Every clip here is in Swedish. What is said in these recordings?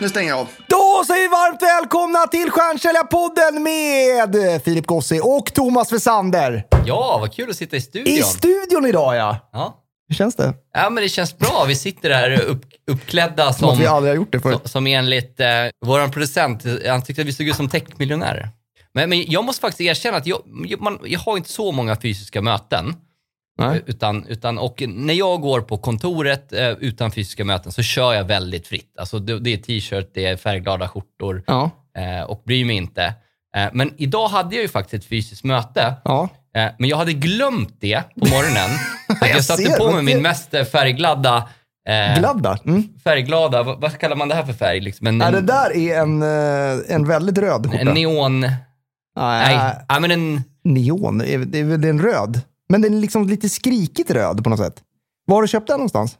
Nu stänger jag av. Då säger vi varmt välkomna till Stjärnsäljarpodden med Filip Gossi och Thomas Wessander. Ja, vad kul att sitta i studion. I studion idag ja. ja. Hur känns det? ja, men det känns bra. Vi sitter här upp, uppklädda Som som, vi aldrig har gjort det förut. som, som enligt eh, vår producent, han tyckte att vi såg ut som techmiljonärer. Men, men jag måste faktiskt erkänna att jag, jag- man, jag har inte så många fysiska möten. Nej. Utan, utan, och när jag går på kontoret eh, utan fysiska möten så kör jag väldigt fritt. Alltså det, det är t-shirt, det är färgglada skjortor Ja. eh, och bryr mig inte. Eh, men idag hade jag ju faktiskt ett fysiskt möte. Ja. Eh, Men jag hade glömt det på morgonen. Jag jag satte på mig min mest eh, färgglada, eh, Gladda. Mm. färgglada, vad, vad kallar man det här för färg? Liksom en, Ja, det där är en, eh, en väldigt röd skjorta. en neon, nej, Nej, nej men en, neon. Det är, det är väl det en röd. Men den är liksom lite skrikigt röd på något sätt. Var har du köpt den någonstans?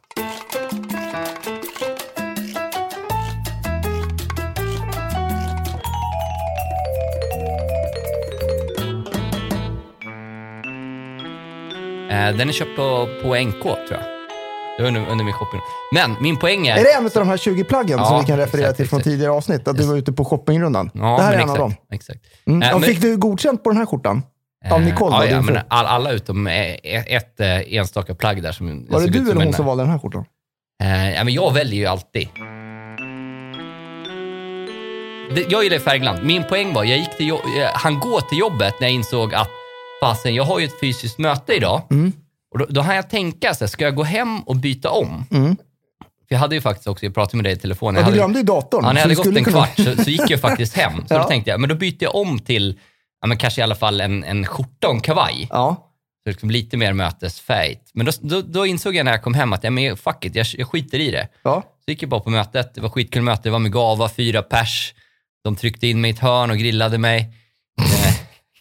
eh, den är köpt på, på NK tror jag. Det var under, under min shopping. Men min poäng är... Är det en av de här 20 plaggen Ja, som vi kan referera exakt, till från exakt. tidigare avsnitt? Att du var ute på shoppingrundan. Ja, det här är en exakt, av dem. Exakt. Mm. Eh, Ja, men- fick du godkänt på den här skjortan? Av eh, Nicole? Ja, då, ja din men all, alla utom eh, ett, ett eh, enstaka plagg där som Var det du eller hon en- som valde den här skjortan? Eh, ja, men jag väljer ju alltid. Jag gillar färgglatt. Min poäng var, jag gick till han går till jobbet när jag insåg att fasen, jag har ju ett fysiskt möte idag. Mm. Och då, då hann jag tänka, så här, ska jag gå hem och byta om? Mm. För jag hade ju faktiskt också, jag pratade med dig i telefon. Ja, du glömde ju datorn. ja, när jag hade gått en kunna- kvart så, så gick jag faktiskt hem. Så Ja. då tänkte jag, men då byter jag om till, ja, men kanske i alla fall en, en skjorta och en kavaj. Ja. Så liksom lite mer mötesfärgt. Men då, då, då insåg jag när jag kom hem att ja, men fuck it, jag, jag skiter i det. ja. Så gick jag bara på mötet. Det var skitkul möte. Det var med Gava, fyra pers. De tryckte in mig i ett hörn och grillade mig.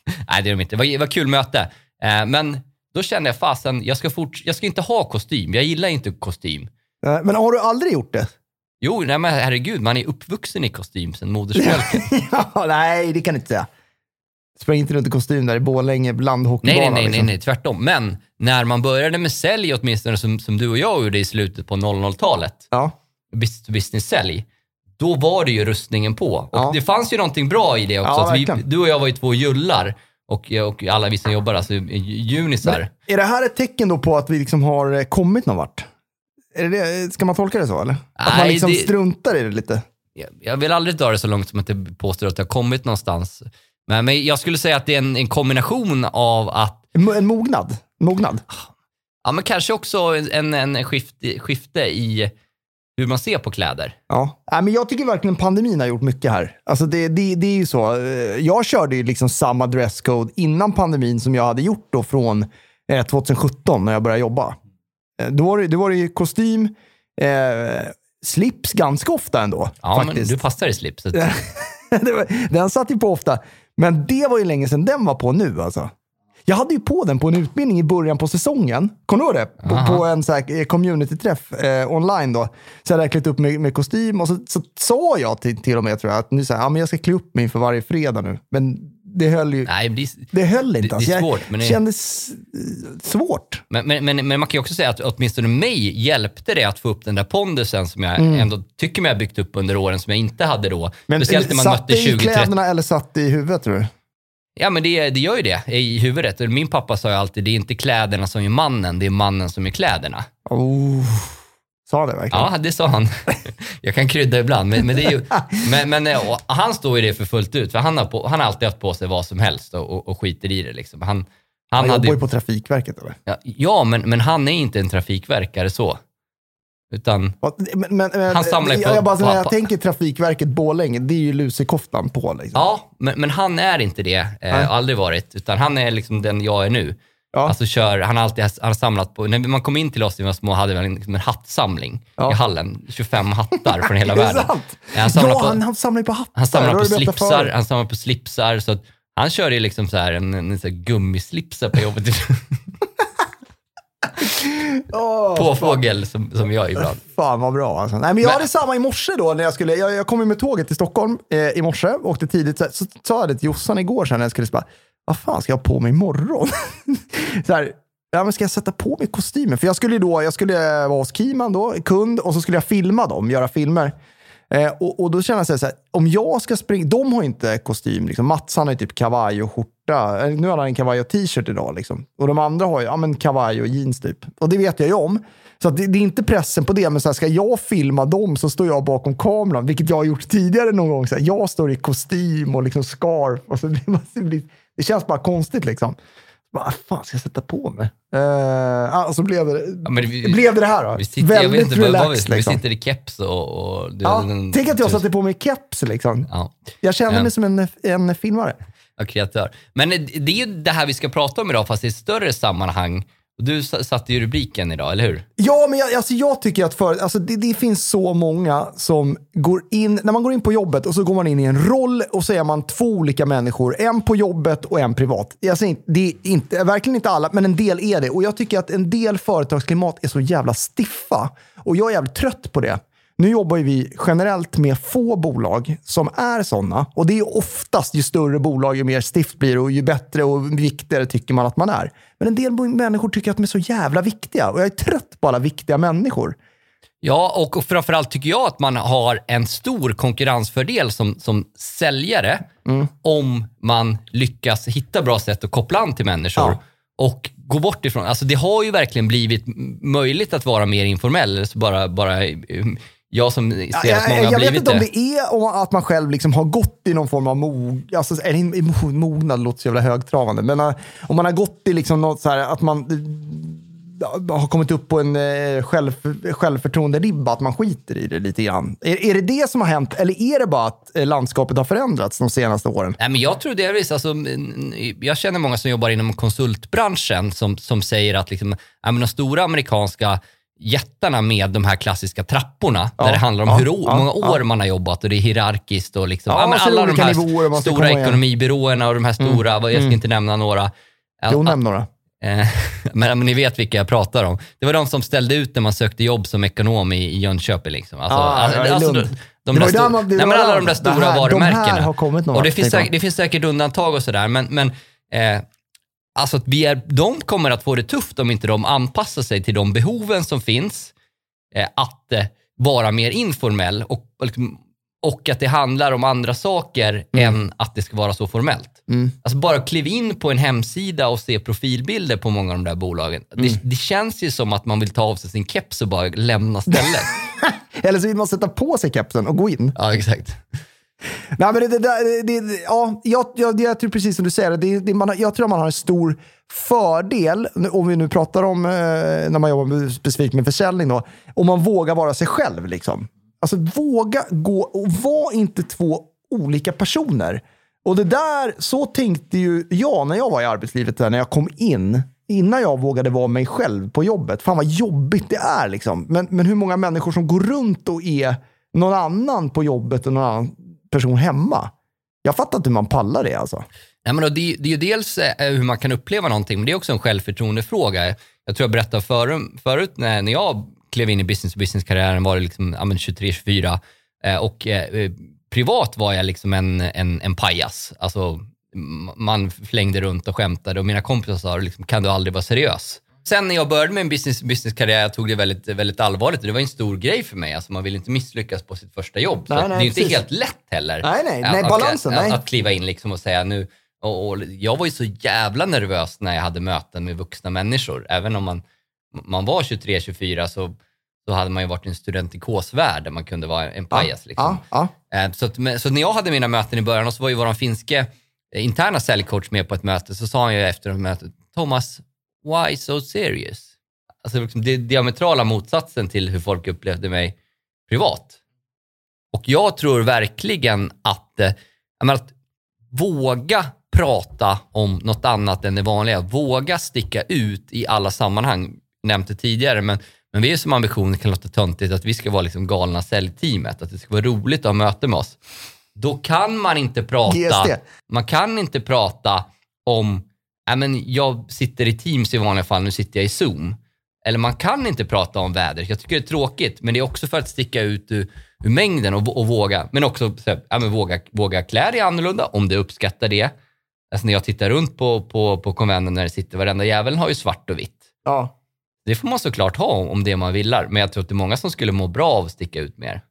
Eh, Nej, det är de inte. Det var, det var kul möte. Eh, men då kände jag, fasen, jag ska, fort, jag ska inte ha kostym. Jag gillar inte kostym. Men har du aldrig gjort det? Jo, nej, men herregud, man är uppvuxen i kostym sedan modersmjölken. ja, nej, det kan jag inte säga. Sprang inte runt i kostym där i Borlänge bland hockeybanan. nej, nej, nej, liksom. nej, tvärtom. Men när man började med sälj, åtminstone som, som du och jag gjorde i slutet på 00-talet, Ja. business business-sälj, då var det ju rustningen på. Och Ja. det fanns ju någonting bra i det också. Ja, vi, du och jag var ju två jullar och, och alla vi som jobbar, alltså junisar. Är det här ett tecken då på att vi liksom har eh, kommit någon vart? Är det det, ska man tolka det så eller? att man Nej, liksom det- struntar i det lite? Jag, jag vill aldrig dra det så långt som att jag påstår att jag har kommit någonstans. Men, men jag skulle säga att det är en, en kombination av att, En en mognad? Mognad? ja men kanske också en, en skifte, skifte i hur man ser på kläder. Ja. Nej, men jag tycker verkligen pandemin har gjort mycket här. Alltså det, det, det är ju så. eh, Jag körde ju liksom samma dresscode innan pandemin som jag hade gjort då från eh, 2017 när jag började jobba. Eh, Då var det, då var det ju kostym, eh, slips ganska ofta ändå. Ja, men faktiskt. du passar i slipset. Den satt ju på ofta. Men det var ju länge sedan den var på nu alltså. Jag hade ju på den på en utbildning i början på säsongen. Kommer du ihåg det? På, på en så här, eh, community-träff eh, online då. Så hade jag klätt upp mig med kostym och så, så sa jag till, till och med tror jag att nu så här, ja, men jag ska klä upp mig inför varje fredag nu. Men det höll ju Nej, det det höll inte. det är alltså. Jag svårt, men det- kändes eh, svårt. Men, men, men, men man kan ju också säga att åtminstone mig hjälpte det att få upp den där pondusen som jag Mm. ändå tycker mig ha byggt upp under åren som jag inte hade då. Speciellt när man satt mötte det i 20-30. kläderna eller satt det i huvudet tror du? Ja, men det, det gör ju det i huvudet. Min pappa sa ju alltid, det är inte kläderna som är mannen, det är mannen som är kläderna. Oh. Sa det verkligen? Ja, det sa han. Jag kan krydda ibland, men, men, ju, men, men eh, han står ju det för fullt ut. För han har, på, han har alltid haft på sig vad som helst och, och, och skiter i det. Liksom. Han, han Han hade jobbar ju, ju på Trafikverket eller? ja, ja men, men han är inte en trafikverkare så. Utan, Men, men, men, Han samlar ju på- jag, bara, på- när jag på- tänker Trafikverket Borlänge, det är ju lusekoftan på. Liksom. ja, men, men han är inte det. Eh, aldrig varit. Utan han är liksom den jag är nu. Ja. Alltså kör, han alltid han har samlat på, när man kom in till oss när vi var små hade vi en, liksom en hattsamling Ja. i hallen. 25 hattar från hela världen. han samlar ja, på- han, han samlar på hattar. Han samlar på slipsar, han samlar på slipsar. Så han kör ju liksom så här en, en så här gummislipsar på jobbet. Åh, Påfågel som, som jag ibland. Fan vad bra alltså. Nej, men jag Men- hade samma i morse då när jag skulle, jag, jag kom med tåget till Stockholm eh, i morse, åkte tidigt, så, sa jag det till Jossan igår sen när jag skulle, så bara, vad fan ska jag ha på mig imorgon? så här, ja men ska jag sätta på mig kostymen? För jag skulle då, jag skulle vara hos Kiman då, kund, och så skulle jag filma dem, göra filmer. Eh, och, och då känner jag så här, om jag ska springa, de har inte kostym. Liksom. Mats han har ju typ kavaj och skjorta. Eh, nu har han en kavaj och t-shirt idag. Liksom. Och de andra har ju ja, men kavaj och jeans typ. Och det vet jag ju om. Så att det, det är inte pressen på det, men så här, ska jag filma dem så står jag bakom kameran, vilket jag har gjort tidigare någon gång. Så här, jag står i kostym och liksom scarf. Och så blir man, så blir, det känns bara konstigt liksom. Vad fan ska jag sätta på mig? Uh, ah, så blev det, Ja, vi- blev det det här då. Vi sitter, jag vet Väldigt inte, relaxed. vi liksom. sitter i keps och... och du, Ja, den- tänk att jag satte på mig keps liksom. Ja, Jag kände Ja. mig som en, en filmare. ja, kreatör. Men det är ju det här vi ska prata om idag, fast i ett större sammanhang. Du satte ju rubriken idag, eller hur? Ja, men jag, alltså jag tycker att för, alltså det, det finns så många som går in, när man går in på jobbet och så går man in i en roll och så är man två olika människor. En på jobbet och en privat. Jag säger inte, det är inte, verkligen inte alla, men en del är det. Och jag tycker att en del företagsklimat är så jävla stiffa. Och jag är jävligt trött på det. Nu jobbar ju vi generellt med få bolag som är sådana. Och det är oftast ju större bolag, ju mer stift blir det och ju bättre och viktigare tycker man att man är. Men en del människor tycker att de är så jävla viktiga. Och jag är trött på alla viktiga människor. Ja, och framförallt tycker jag att man har en stor konkurrensfördel som, som säljare om man lyckas hitta bra sätt att koppla an till människor Ja. och gå bort ifrån. Alltså det har ju verkligen blivit möjligt att vara mer informell. Så bara, bara eh, jag som ser att jag många jag har vet blivit inte om det. det är om att man själv liksom har gått i någon form av mog, alltså, eller, mognad, låter så jävla högtravande, men uh, om man har gått i liksom något så här, att man uh, har kommit upp på en uh, själv, självförtroende-ribba, att man skiter i det lite grann. Är, är det det som har hänt, eller är det bara att landskapet har förändrats de senaste åren? Nej, men jag tror delvis, alltså, jag känner många som jobbar inom konsultbranschen som, som säger att liksom, ja, de stora amerikanska jättarna med de här klassiska trapporna, Ja, där det handlar om ja, hur ja, många år man har jobbat och det är hierarkiskt och liksom, Ja, men alla de här stora ekonomibyråerna och de här stora, vad- jag ska inte nämna några. Jo, nämn några. Eh, men, men ni vet vilka jag pratar om. Det var de som ställde ut när man sökte jobb som ekonom i, i Jönköping. Liksom. Alltså, Ja, alltså, ja, alltså, de, där ju där sto- man- det nej, men alla de där stora här- de här varumärkena. har kommit någon och det finns, säkert, det finns säkert undantag och sådär, men, men eh, alltså att vi är, de kommer att få det tufft om inte de anpassar sig till de behoven som finns. Eh, att eh, vara mer informell och, och, liksom, och att det handlar om andra saker än att det ska vara så formellt. Alltså bara kliv in på en hemsida och se profilbilder på många av de där bolagen. Det, det känns ju som att man vill ta av sig sin keps och bara lämna stället. Eller så vill man sätta på sig kepsen och gå in. ja, exakt. Nej, men det, det, det, det, ja, jag, jag, jag tror precis som du säger, det, det, man, jag tror man har en stor fördel, om vi nu pratar om eh, när man jobbar med, specifikt med försäljning, då, om man vågar vara sig själv. Liksom. Alltså våga gå och var inte två olika personer. Och det där, så tänkte ju jag när jag var i arbetslivet, där, när jag kom in. Innan jag vågade vara mig själv på jobbet. Fan vad jobbigt det är. Liksom. Men, men hur många människor som går runt och är någon annan på jobbet och någon annan person hemma. Jag fattar inte hur man pallar det alltså. Nej, men då, det, det är ju dels eh, hur man kan uppleva någonting, men det är också en självförtroendefråga. Jag tror jag berättade förut, förut när, när jag klev in i business-business-karriären var det liksom, ja, 23-24 eh, och eh, eh, privat var jag liksom en, en, en pajas. Alltså, man flängde runt och skämtade och mina kompisar sa liksom, kan du aldrig vara seriös? Sen när jag började med en business, business-karriär, jag tog det väldigt, väldigt allvarligt det var en stor grej för mig. Alltså, man vill inte misslyckas på sitt första jobb. Nej, nej, det är ju inte precis. helt lätt heller. Nej, nej, nej, att- balansen, att, nej. Att kliva in liksom och säga nu, och, och jag var ju så jävla nervös när jag hade möten med vuxna människor. Även om man, man var 23-24 så, så hade man ju varit i en studentikosvärld där man kunde vara en pajas. Liksom. Ja, ja. Eh, Så, att, så när jag hade mina möten i början och så var ju vår finske eh, interna säljcoach med på ett möte så sa han ju efter mötet, Thomas, why so serious? Alltså liksom det diametrala motsatsen till hur folk upplevde mig privat. Och jag tror verkligen att, eh, menar, att våga prata om något annat än det vanliga. Våga sticka ut i alla sammanhang. Nämnt det tidigare, men, men vi är som ambition, det kan låta töntigt, att vi ska vara liksom galna säljteamet. Att det ska vara roligt att ha möte med oss. Då kan man inte prata, man kan inte prata om, men jag sitter i Teams i vanliga fall, nu sitter jag i Zoom. Eller man kan inte prata om väder. Jag tycker det är tråkigt, men det är också för att sticka ut ur, ur mängden och, och våga, men också så här, ja, men våga, våga klä dig annorlunda om du uppskattar det. Alltså när jag tittar runt på, på, på konventen när det sitter, varenda jävel har ju svart och vitt. Ja. Det får man såklart ha om det man villar, men jag tror att det är många som skulle må bra av att sticka ut mer.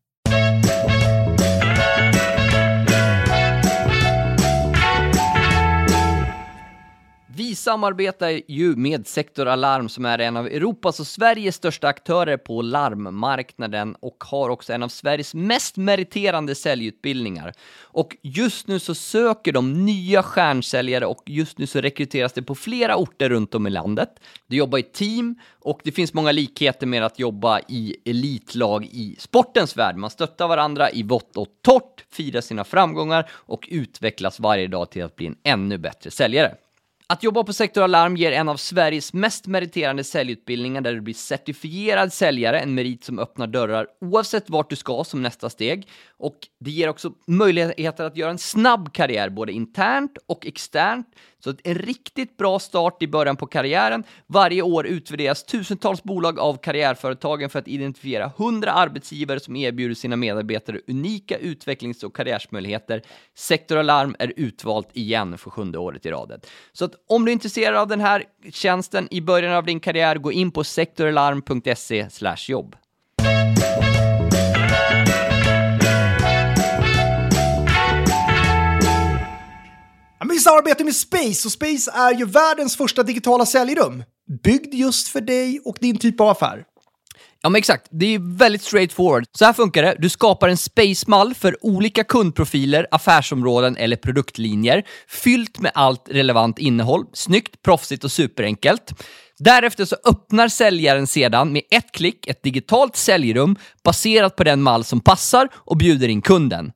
Vi samarbetar ju med Sektor Alarm som är en av Europas och Sveriges största aktörer på larmmarknaden och har också en av Sveriges mest meriterande säljutbildningar. Och just nu så söker de nya stjärnsäljare och just nu så rekryteras det på flera orter runt om i landet. Du jobbar i team och det finns många likheter med att jobba i elitlag i sportens värld. Man stöttar varandra i vått och torrt, firar sina framgångar och utvecklas varje dag till att bli en ännu bättre säljare. Att jobba på Sektor Alarm ger en av Sveriges mest meriterande säljutbildningar där du blir certifierad säljare, en merit som öppnar dörrar oavsett vart du ska som nästa steg. Och det ger också möjligheter att göra en snabb karriär, både internt och externt. Så en riktigt bra start i början på karriären. Varje år utvärderas tusentals bolag av karriärföretagen för att identifiera 100 arbetsgivare som erbjuder sina medarbetare unika utvecklings och karriärsmöjligheter. Sektor Alarm är utvalt igen för sjunde året i raden. Så att om du är intresserad av den här tjänsten i början av din karriär, gå in på sektoralarm.se jobb. Vi samarbetar med Space och Space är ju världens första digitala säljrum. Byggd just för dig och din typ av affär. Ja, men exakt. Det är väldigt straightforward. Så här funkar det. Du skapar en space-mall för olika kundprofiler, affärsområden eller produktlinjer, fyllt med allt relevant innehåll. Snyggt, proffsigt och superenkelt. Därefter så öppnar säljaren sedan med ett klick ett digitalt säljrum baserat på den mall som passar och bjuder in kunden.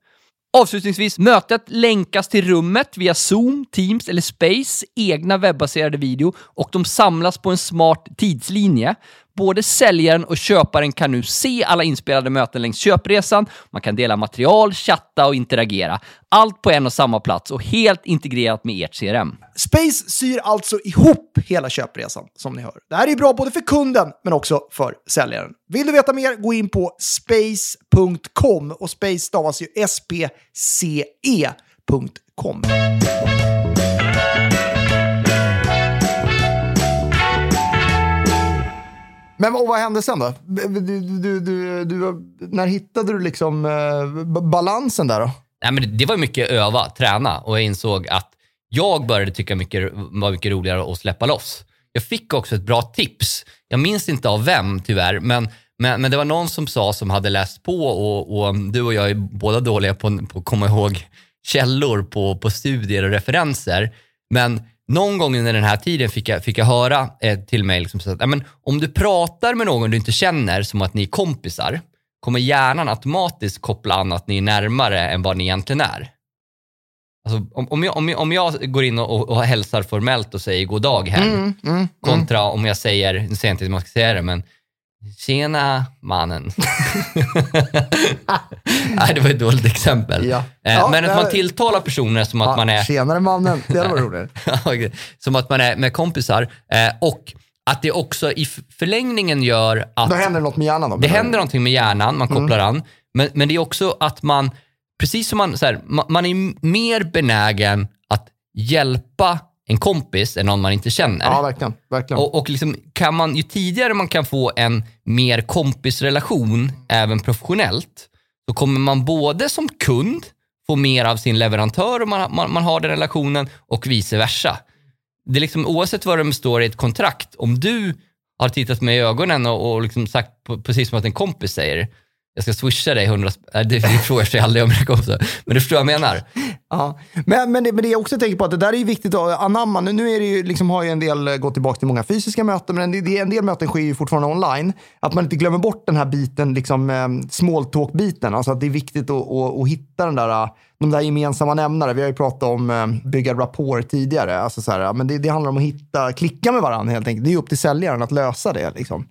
Avslutningsvis, mötet länkas till rummet via Zoom, Teams eller Space egna webbaserade video och de samlas på en smart tidslinje. Både säljaren och köparen kan nu se alla inspelade möten längs köpresan. Man kan dela material, chatta och interagera. Allt på en och samma plats och helt integrerat med ert CRM. Space syr alltså ihop hela köpresan, som ni hör. Det här är ju bra både för kunden, men också för säljaren. Vill du veta mer, gå in på space.com och space stavas ju S-P-C-E.com. Men och vad hände sen då? Du, du, du, du, när hittade du liksom eh, balansen där då? Nej, men det, det var mycket öva, träna och jag insåg att jag började tycka mycket, var mycket roligare att släppa loss. Jag fick också ett bra tips. Jag minns inte av vem tyvärr, men, men, men det var någon som sa som hade läst på och, och mm, du och jag är båda dåliga på, på att komma ihåg källor på, på studier och referenser. Men någon gång under den här tiden fick jag, fick jag höra eh, till mig liksom så att, ja, men, om du pratar med någon du inte känner som att ni är kompisar, kommer hjärnan automatiskt koppla an att ni är närmare än vad ni egentligen är. Alltså, om, om, jag, om, jag, om jag går in och, och hälsar formellt och säger god dag här, kontra om jag säger, nu säger jag inte hur man ska säga det, men tjena mannen. Nej, det var ett dåligt exempel. Ja. Eh, Ja, men att man tilltalar personer som att man är Tjenare mannen, det hade varit roligt. Ja, som att man är med kompisar. Eh, och att det också i förlängningen gör att Då händer något med hjärnan då? det händer någonting med hjärnan, man kopplar an. Men, men det är också att man, precis som man, så här, man, man är mer benägen att hjälpa en kompis än någon man inte känner. Ja, verkligen. verkligen. Och, och liksom, kan man, ju tidigare man kan få en mer kompisrelation, även professionellt, så kommer man både som kund få mer av sin leverantör om man, man, man har den relationen och vice versa. Det är liksom, oavsett vad det står i ett kontrakt, om du har tittat mig i ögonen och, och liksom sagt på, precis som att en kompis säger, jag ska swisha dig 100 spänn. det, frågar sig aldrig om mina kompisar, men du förstår vad jag menar. Ja. Men, men, det, men det jag också tänker på att det där är ju viktigt att anamma. Nu, nu är det ju, liksom, har ju en del eh, gått tillbaka till många fysiska möten, men det, en del möten sker ju fortfarande online. Att man inte glömmer bort den här biten, liksom, ehm, small talk-biten. Alltså att det är viktigt att, att, att hitta den där, eh, de där gemensamma nämnare. Vi har ju pratat om ehm, bygga rapport tidigare. Alltså så här, men det, det handlar om att hitta, klicka med varandra helt enkelt. Det är upp till säljaren att lösa det. Liksom.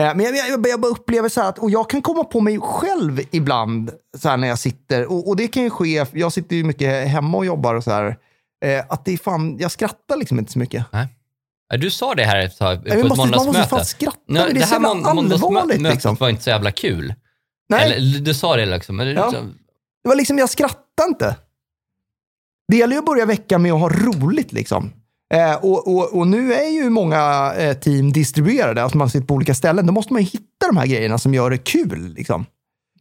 Eh, Men jag, jag, jag bara upplever så här att, och jag kan komma på mig själv ibland så här när jag sitter, och, och det kan ju ske, jag sitter ju mycket hemma och jobbar och så här, eh, att det är fan, jag skrattar liksom inte så mycket. Ja, Du sa det här ett tag på ett måste- man måste måndagsmöte. fan skratta, Nej, det är så jävla månd- måndagsmötet allvarligt, liksom. var inte så jävla kul. Nej, Eller, du sa det liksom. Men, Ja. det var liksom, jag skrattar inte. Det gäller ju att börja veckan med att ha roligt liksom. Eh, och, och, och nu är ju många eh, team distribuerade, alltså man sitter på olika ställen. Då måste man ju hitta de här grejerna som gör det kul. Liksom.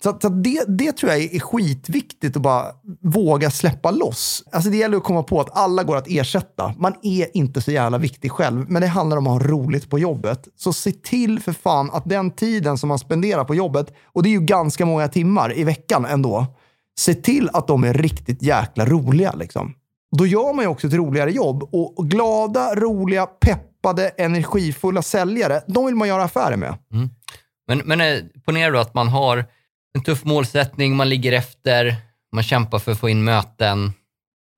Så, så det, det tror jag är skitviktigt att bara våga släppa loss. Alltså det gäller att komma på att alla går att ersätta. Man är inte så jävla viktig själv, men det handlar om att ha roligt på jobbet. Så se till för fan att den tiden som man spenderar på jobbet, och det är ju ganska många timmar i veckan ändå, se till att de är riktigt jäkla roliga. Liksom. Då gör man ju också ett roligare jobb. Och, glada, roliga, peppade, energifulla säljare, de vill man göra affärer med. men, men eh, ponera då att man har en tuff målsättning, man ligger efter, man kämpar för att få in möten, man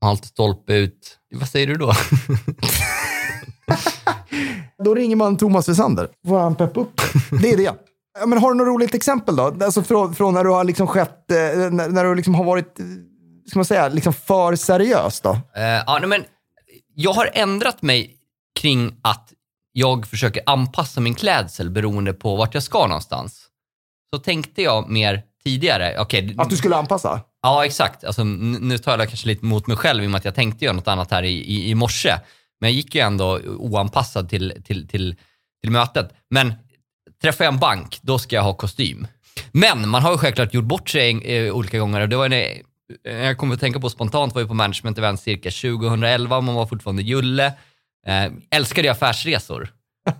har alltid stolpe ut. Vad säger du då? Då ringer man Thomas Wessander. Får han peppa upp det? Är det. Ja, men har du något roligt exempel då? Alltså från, från när du har liksom skett, eh, när, när du liksom har varit, ska man säga, liksom för seriös då? Eh, ja, nej, men jag har ändrat mig kring att jag försöker anpassa min klädsel beroende på vart jag ska någonstans. Så tänkte jag mer tidigare. Okej, Att du skulle anpassa? Ja, exakt. Alltså, nu tar jag kanske lite mot mig själv i och med att jag tänkte göra något annat här i, i, i morse. Men jag gick ju ändå oanpassad till, till, till, till mötet. Men träffar jag en bank, då ska jag ha kostym. Men man har ju självklart gjort bort sig eh, olika gånger. Och det var en, jag kommer att tänka på spontant, var ju på management event cirka 2011, man var fortfarande Julle. Eh, älskade jag affärsresor.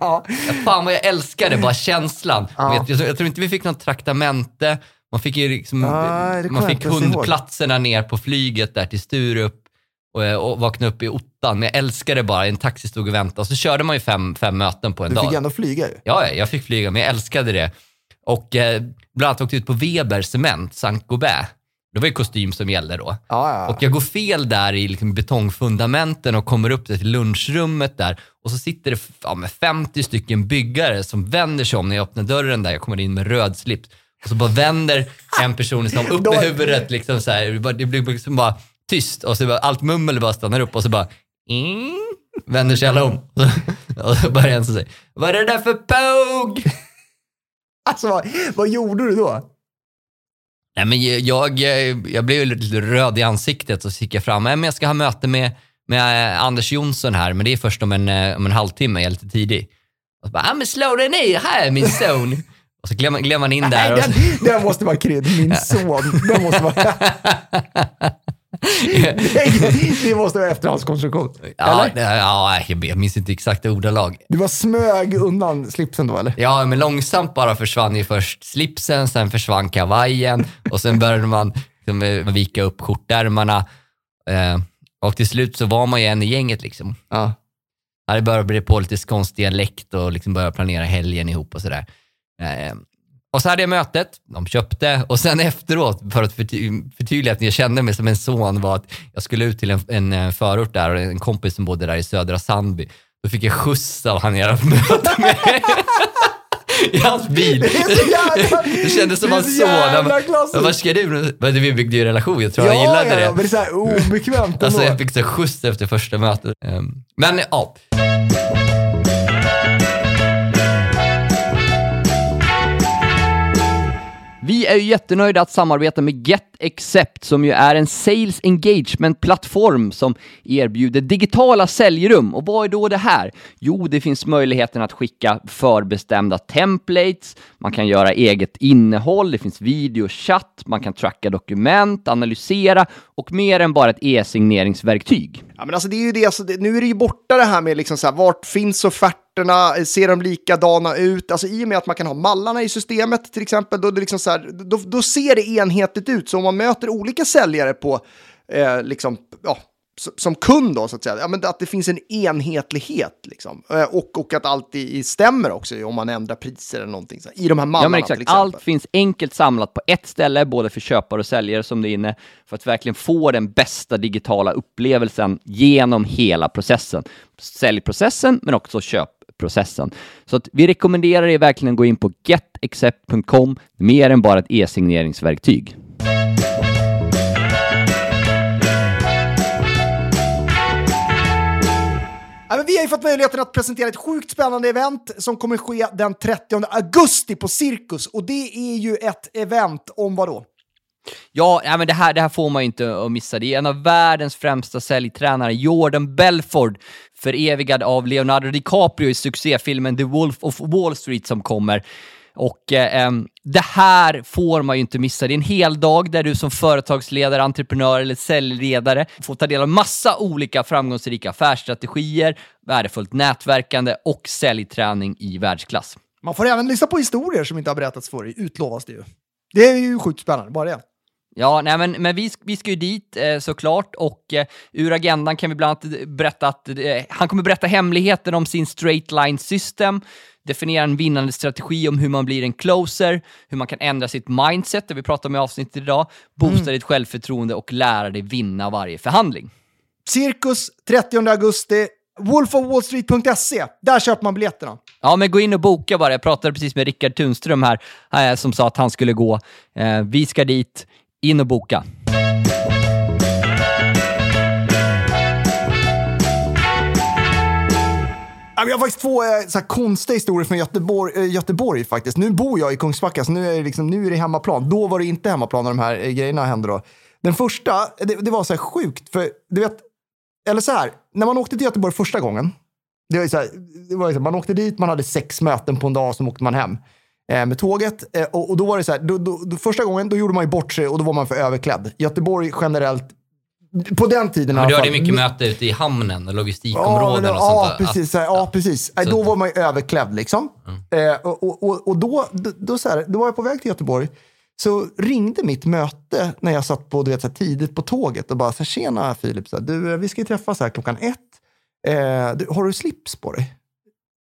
Ja. Fan vad jag älskade bara känslan. Ja. Jag, jag tror inte vi fick något traktamente. Man fick ju liksom, kommer man fick hundplatserna ner på flyget där till Sturup och, eh, och vakna upp i ottan. Men jag älskade bara, en taxi stod och väntade och så körde man ju fem, fem möten på en Du dag. fick ändå flyga ju. Ja, ja, jag fick flyga, men jag älskade det. Och eh, bland annat åkte ut på Weber Cement, Saint Gobain. Det var ju kostym som gällde då. Ja, ja. Och jag går fel där i liksom betongfundamenten och kommer upp till lunchrummet där. Och så sitter det ja, med 50 stycken byggare som vänder sig om när jag öppnar dörren där. Jag kommer in med röd slips. Och så bara vänder en person liksom upp med huvudet. Liksom så här. Det blir liksom bara tyst och så bara, allt mummel bara stannar upp och så bara mm, vänder sig alla om. Och så börjar en så säga, vad är det där för påg? Alltså, vad, vad gjorde du då? Nej, men jag, jag, blev lite röd i ansiktet och så gick jag fram. Nej, men jag ska ha möte med, med eh, Anders Jonsson här, men det är först om en, eh, om en halvtimme, jag är lite tidig. Och så bara, ah, men slå dig ner här min son. och så gled man, in där. Nej, den, den måste vara kred. Min son. Den måste vara... Det måste vara efterhandskonstruktion. ja, Eller? ja, jag minns inte exakta ordalag. Du var smög undan slipsen då, eller? Ja, men långsamt bara försvann ju först slipsen, sen försvann kavajen och sen började man liksom, eh, vika upp skjortärmarna. Eh, och till slut så var man ju en i gänget liksom. Ja. Ja, det började bli på lite skånsk dialekt och liksom började planera helgen ihop och sådär. Eh, och så hade jag mötet, de köpte och sen efteråt, för att förty- förtydliga att jag kände mig som en son, var att jag skulle ut till en, en eh, förort där och en kompis som bodde där i södra Sandby. Då fick jag skjuts av han jag hade möte med. I hans bil. Det jävla- Det kändes som hans så son. Han bara, ska du? Men Vi byggde ju en relation, jag tror han ja, gillade ja, det. ja, men det är så här obekvämt Alltså ändå. jag fick så skjuts efter första mötet. Ehm, Men ja. Vi är ju jättenöjda att samarbeta med Accept, som ju är en sales engagement-plattform som erbjuder digitala säljrum. Och vad är då det här? Jo, det finns möjligheten att skicka förbestämda templates, man kan göra eget innehåll, det finns videochatt, man kan tracka dokument, analysera och mer än bara ett e-signeringsverktyg. Ja, men alltså det är ju det, alltså, det, nu är det ju borta det här med liksom så här, vart finns offerterna, ser de likadana ut? Alltså i och med att man kan ha mallarna i systemet till exempel, då, det liksom så här, då, då ser det enhetligt ut. Så om man möter olika säljare på eh, liksom, ja, som kund då, så att säga. Ja, men att det finns en enhetlighet liksom. Eh, och, och att allt i, stämmer också om man ändrar priser eller någonting. Så, I de här mallarna Ja, men exakt. Allt finns enkelt samlat på ett ställe, både för köpare och säljare som det är inne, för att verkligen få den bästa digitala upplevelsen genom hela processen. Säljprocessen, men också köpprocessen. Så att vi rekommenderar er verkligen att gå in på getaccept.com, mer än bara ett e-signeringsverktyg. Ja, vi har ju fått möjligheten att presentera ett sjukt spännande event som kommer ske den 30 augusti på Cirkus. Och det är ju ett event om vad då? Ja, men det här, det här får man ju inte att missa. Det är en av världens främsta säljtränare, Jordan Belford, förevigad av Leonardo DiCaprio i succéfilmen The Wolf of Wall Street som kommer. Och eh, det här får man ju inte missa. Det är en hel dag där du som företagsledare, entreprenör eller säljledare får ta del av massa olika framgångsrika affärsstrategier, värdefullt nätverkande och säljträning i världsklass. Man får även lyssna på historier som inte har berättats för utlovas det ju. Det är ju sjukt spännande, bara det. Ja, nej, men, men vi, vi ska ju dit eh, såklart och eh, ur agendan kan vi bland annat berätta att eh, han kommer berätta hemligheten om sin straight line system, definiera en vinnande strategi om hur man blir en closer, hur man kan ändra sitt mindset, det vi pratar om i avsnittet idag, boosta ditt självförtroende och lära dig vinna varje förhandling. Cirkus 30 augusti, wolfofwallstreet.se. Där köper man biljetterna. Ja, men gå in och boka bara. Jag pratade precis med Rickard Tunström här, eh, som sa att han skulle gå. Eh, vi ska dit, in och boka. Jag har faktiskt två eh, så här, konstiga historier från Göteborg, eh, Göteborg faktiskt. Nu bor jag i Kungsbacka, så nu är, det liksom, nu är det hemmaplan. Då var det inte hemmaplan när de här eh, grejerna hände. Då. Den första, det, det var så här sjukt, för du vet, eller så här, när man åkte till Göteborg första gången, det var så här, det var så här, man åkte dit, man hade sex möten på en dag, så åkte man hem eh, med tåget. Eh, och, och då var det så här, då, då, då, första gången då gjorde man ju bort sig och då var man för överklädd. Göteborg generellt, på den tiden i Men du hade mycket möte ute i hamnen och logistikområden Ja, och ja, sånt där. precis. Ja, ja, precis. Nej, Då var man ju överklädd liksom. Mm. Eh, och och, och, då, då, så här, då var jag på väg till Göteborg. Så ringde mitt möte när jag satt på, du vet, så här, tidigt på tåget och bara så här, tjena Filip, så här, du, eh, vi ska träffas här klockan ett. Eh, du, har du slips på dig?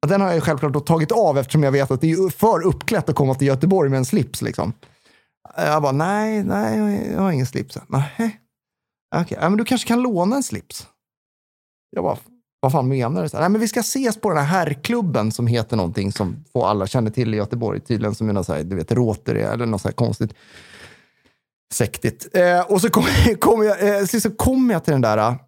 Och Den har jag självklart tagit av eftersom jag vet att det är för uppklätt att komma till Göteborg med en slips. Liksom. Eh, Jag bara, nej, nej, jag har ingen slips. Nej. Okej, ja, men du kanske kan låna en slips? Jag bara, vad fan menar du? Så här, Nej, men vi ska ses på den här herrklubben som heter någonting som få alla känner till i Göteborg. Tydligen som är så här, du vet, Rotary eller något så här konstigt. Sektigt. Eh, och så kommer kom jag, eh, så liksom kom jag till den där.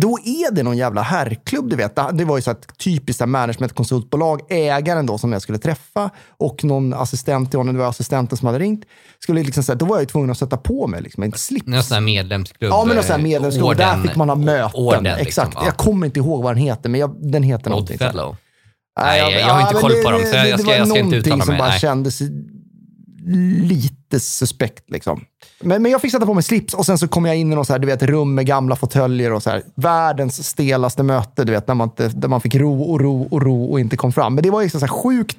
Då är det någon jävla herrklubb, du vet. Det var ju så ett typiskt managementkonsultbolag. Ägaren då som jag skulle träffa och någon assistent till honom, det var assistenten som hade ringt. Skulle liksom, här, då var jag tvungen att sätta på mig liksom, en slips. Någon sån här medlemsklubb. Ja, men någon sån här eh, medlemsklubb. Där orden- fick man ha möten. orden, liksom, Exakt. ja. Jag kommer inte ihåg vad den heter, men jag, den heter någonting. så här. Oddfellow. Nej, jag- jag har inte koll på det- dem, så jag- jag det ska- var jag ska inte någonting uttala som mig, bara nej. kändes lite suspekt. Liksom. Men, men jag fick sätta på mig slips och sen så kom jag in i något så här, du vet, rum med gamla fåtöljer och så här. Världens stelaste möte, du vet, när man inte, där man fick ro och ro och ro och inte kom fram. Men det var ju så här sjukt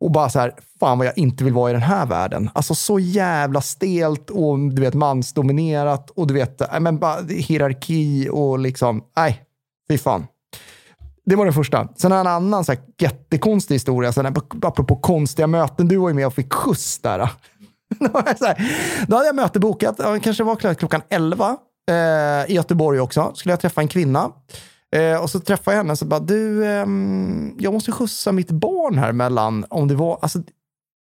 och bara så här, fan vad jag inte vill vara i den här världen. Alltså så jävla stelt och du vet mansdominerat och du vet, äh, men bara hierarki och liksom, nej, fy fan. Det var den första. Sen har jag en annan så här, jättekonstig historia. Sen, apropå konstiga möten. Du var ju med och fick skjuts där. Då, så här, då hade jag möte bokat. Ja, det kanske var klart klockan 11 eh, i Göteborg också. Skulle jag träffa en kvinna. Eh, och så träffade jag henne och så bara, du, eh, jag måste skjutsa mitt barn här mellan, om det var, alltså,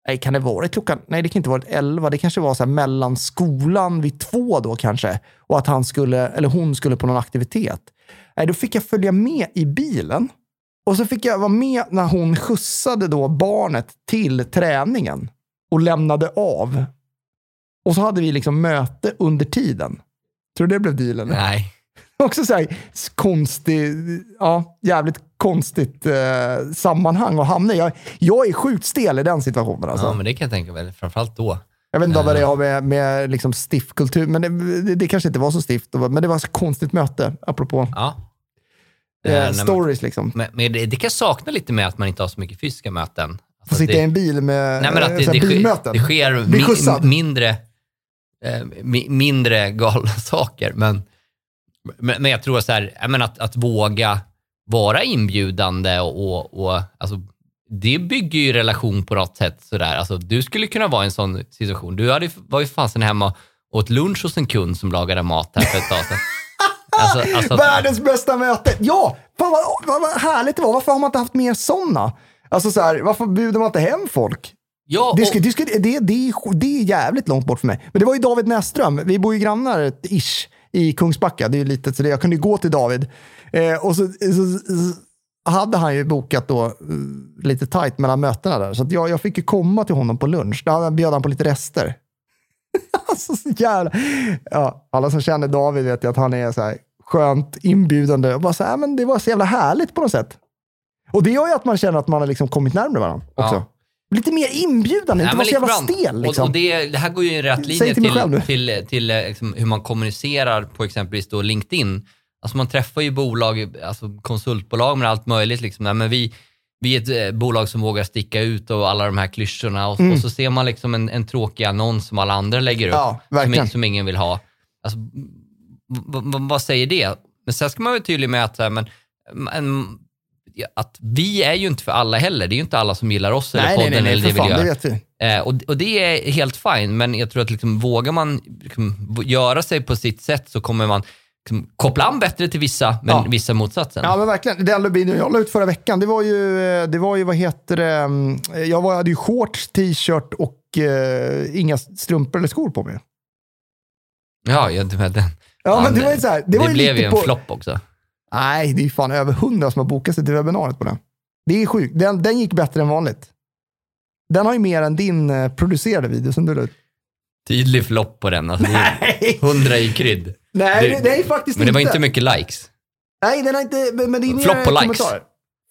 nej, kan det vara klockan, nej det kan inte vara 11, det kanske var så här mellan skolan vid två då kanske. Och att han skulle, eller hon skulle på någon aktivitet. Nej, då fick jag följa med i bilen. Och så fick jag vara med när hon skjutsade då barnet till träningen och lämnade av. Och så hade vi liksom möte under tiden. Tror du det blev dealen? Nej. Också så här konstig, ja, jävligt konstigt eh, sammanhang att hamna i. Jag, jag är sjukt stel i den situationen. Alltså. Ja, men det kan jag tänka mig. Framförallt då. Jag vet inte vad det har med, med liksom stiftkultur, men det, det, det kanske inte var så stift. Men det var ett så konstigt möte, apropå Ja. Eh, Eh, stories. Liksom. Men, men det, det kan jag sakna lite med att man inte har så mycket fysiska möten. Få Alltså, sitta det, i en bil med nej, men att eh, det, det, sker, bilmöten. det sker mi, mindre eh, mi- mindre galna saker. Men, men, men jag tror så här, jag att, att våga vara inbjudande och, och, och alltså, det bygger ju relation på något sätt. Sådär. Alltså, du skulle kunna vara i en sån situation. Du hade, var ju fasen hemma och åt lunch hos en kund som lagade mat här för ett tag sedan. Alltså, alltså, Världens bästa möte! Ja! Fan vad, vad, härligt det var. Varför har man inte haft mer sådana? Alltså så här, varför bjuder man inte hem folk? ja, Det, och, ska, det, ska, det, det, är, det är jävligt långt bort för mig. Men det var ju David Näsström. Vi bor ju grannar, ish, i Kungsbacka. Det är ju litet, så det, jag kunde ju gå till David. Eh, och så, så, så hade han ju bokat då eh, lite tajt mellan mötena där. Så jag, jag fick ju komma till honom på lunch. Där bjöd han på lite rester. alltså så jävla... Ja, alla som känner David vet ju att han är så här skönt inbjudande. Och bara så här, men det var så jävla härligt på något sätt. Och det gör ju att man känner att man har liksom kommit närmare varandra också. Ja. Lite mer inbjudande, Nej, inte vara så jävla lite stel. Liksom. Och, och det, det här går ju i rätt linje till till, till, till, eh, liksom, hur man kommunicerar på exempelvis då LinkedIn. Alltså man träffar ju bolag, alltså konsultbolag med allt möjligt. Liksom. Nej, men vi, vi är ett eh, bolag som vågar sticka ut och alla de här klyschorna och, och så ser man liksom en, en tråkig annons som alla andra lägger upp, Mm. Ja, som, som ingen vill ha. Alltså, vad säger det? Men sen ska man vara tydlig med att, men, men, att vi är ju inte för alla heller. Det är ju inte alla som gillar oss eller nej, nej, podden nej, eller nej, det för vi fan, gör. det vet vi. Eh, och, och det är helt fine, men jag tror att liksom, vågar man liksom, göra sig på sitt sätt så kommer man liksom, koppla an bättre till vissa, men Ja. vissa motsatsen. Ja, men verkligen. Den Lubin jag la ut förra veckan, det var ju, eh, det var ju vad heter det, mm, jag var, hade ju shorts, t-shirt och eh, inga strumpor eller skor på mig. Ja, ja, det, men den, Ja, men det var ju så här, det, det, ju blev ju en på, flopp också. Nej, det är ju fan över hundra som har bokat sig till webbinariet på den. Det är sjukt. Den, den gick bättre än vanligt. Den har ju mer än din eh, producerade video som du la ut. Tydlig flopp på den. Alltså, Nej, 100 i krydd. nej Det- är faktiskt Men det var inte. inte mycket likes. Nej, den har inte, men det är Flopp på likes.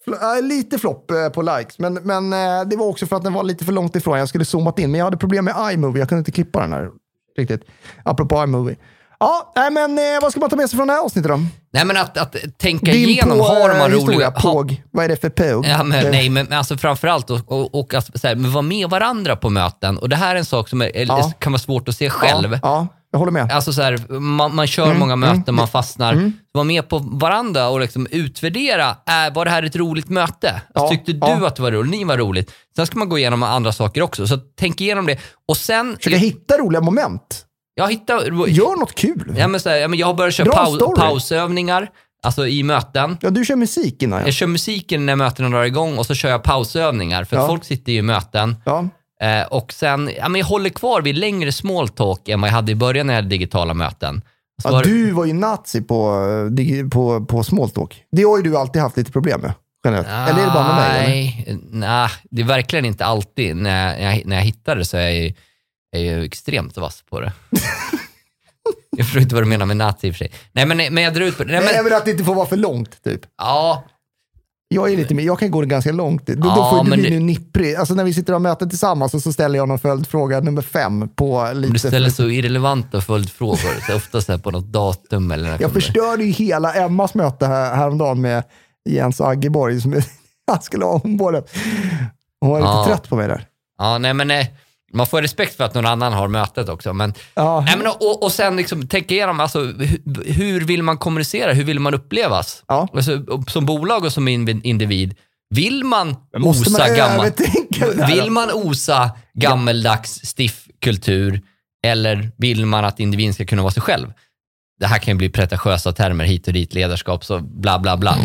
Fl- lite flopp eh, på likes, men, men eh, det var också för att den var lite för långt ifrån. Jag skulle zoomat in, men jag hade problem med iMovie. Jag kunde inte klippa den här riktigt. Apropå iMovie. Ja, nej, men eh, vad ska man ta med sig från det här avsnittet då? Nej, men att, att tänka Din igenom, på, har eh, man historia, roliga... ha- påg. Vad är det för påg? Ja, men, Det- nej, men alltså framförallt och, och, och att så här, men vara med varandra på möten. Och det här är en sak som är, Ja. kan vara svårt att se själv. Ja, ja, jag håller med. Alltså så här, man, man kör Mm, många möten, man fastnar. Var med på varandra och liksom utvärdera. Äh, var det här ett roligt möte? Alltså, Ja, tyckte du ja. att det var roligt? Ni var roligt. Sen ska man gå igenom andra saker också. Så tänk igenom det. Och sen, Försöka hitta roliga moment. Jag hittar... Gör något kul. Ja, men så här, ja, men jag har börjat köra pau, story. pausövningar, alltså i möten. Ja, du kör musik innan. Ja. Jag kör musiken när mötena drar igång och så kör jag pausövningar. För att Ja. folk sitter ju i möten. Ja. Eh, och sen, ja, men jag håller kvar vid längre small talk än vad jag hade i början när jag hade digitala möten. Så Ja, var du var ju nazi på, eh, på, på smalltalk. Det har ju du alltid haft lite problem med. Generellt. Eller är det bara med mig? Eller? Nej, nej, det är verkligen inte alltid. När jag, när jag hittar det så är jag, ju- är ju extremt vass på det. jag förstår inte vad du menar med nazi i och för sig. Nej, men, men jag drar ut på det. Nej, Nej, men, men att det inte får vara för långt, typ. ja, Jag är lite mer, jag kan gå ganska långt. Då, då Ja, får du men bli det- nu nipprig. Alltså när vi sitter och har möten tillsammans och så ställer jag någon följdfråga nummer fem på lite... du ställer så irrelevanta följdfrågor. Så ofta så på något datum eller Jag förstörde ju hela Emmas möte här, häromdagen med Jens Aggeborg. Som han skulle ha ombordet. Hon var lite Ja. trött på mig där. Ja, nej men eh, man får respekt för att någon annan har mötet också. Men, Ja. nej, men, och, och sen liksom, tänka igenom, alltså, hur, hur vill man kommunicera? Hur vill man upplevas? Ja. Alltså, som bolag och som in- individ, vill man Måste man osa gammal... Vill man osa gammeldags stiff kultur eller vill man att individen ska kunna vara sig själv? Det här kan ju bli pretentiösa termer hit och dit, ledarskap, så bla bla bla.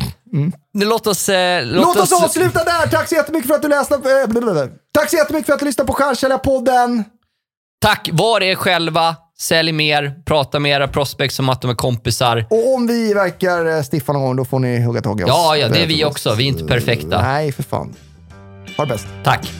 Nu, låt oss... Eh, Mm. Låt oss avsluta där. Tack så jättemycket för att du läste. eh, blablabla. Tack så jättemycket för att du lyssnade på Stjärnsäljarpodden. Tack, var er själva, sälj mer, prata med era prospects som att de är kompisar. Och om vi verkar eh, stiffa någon gång, då får ni hugga tag i oss. Ja, ja, det är vi också. Vi är inte perfekta. Nej, för fan. Ha det bäst. Tack.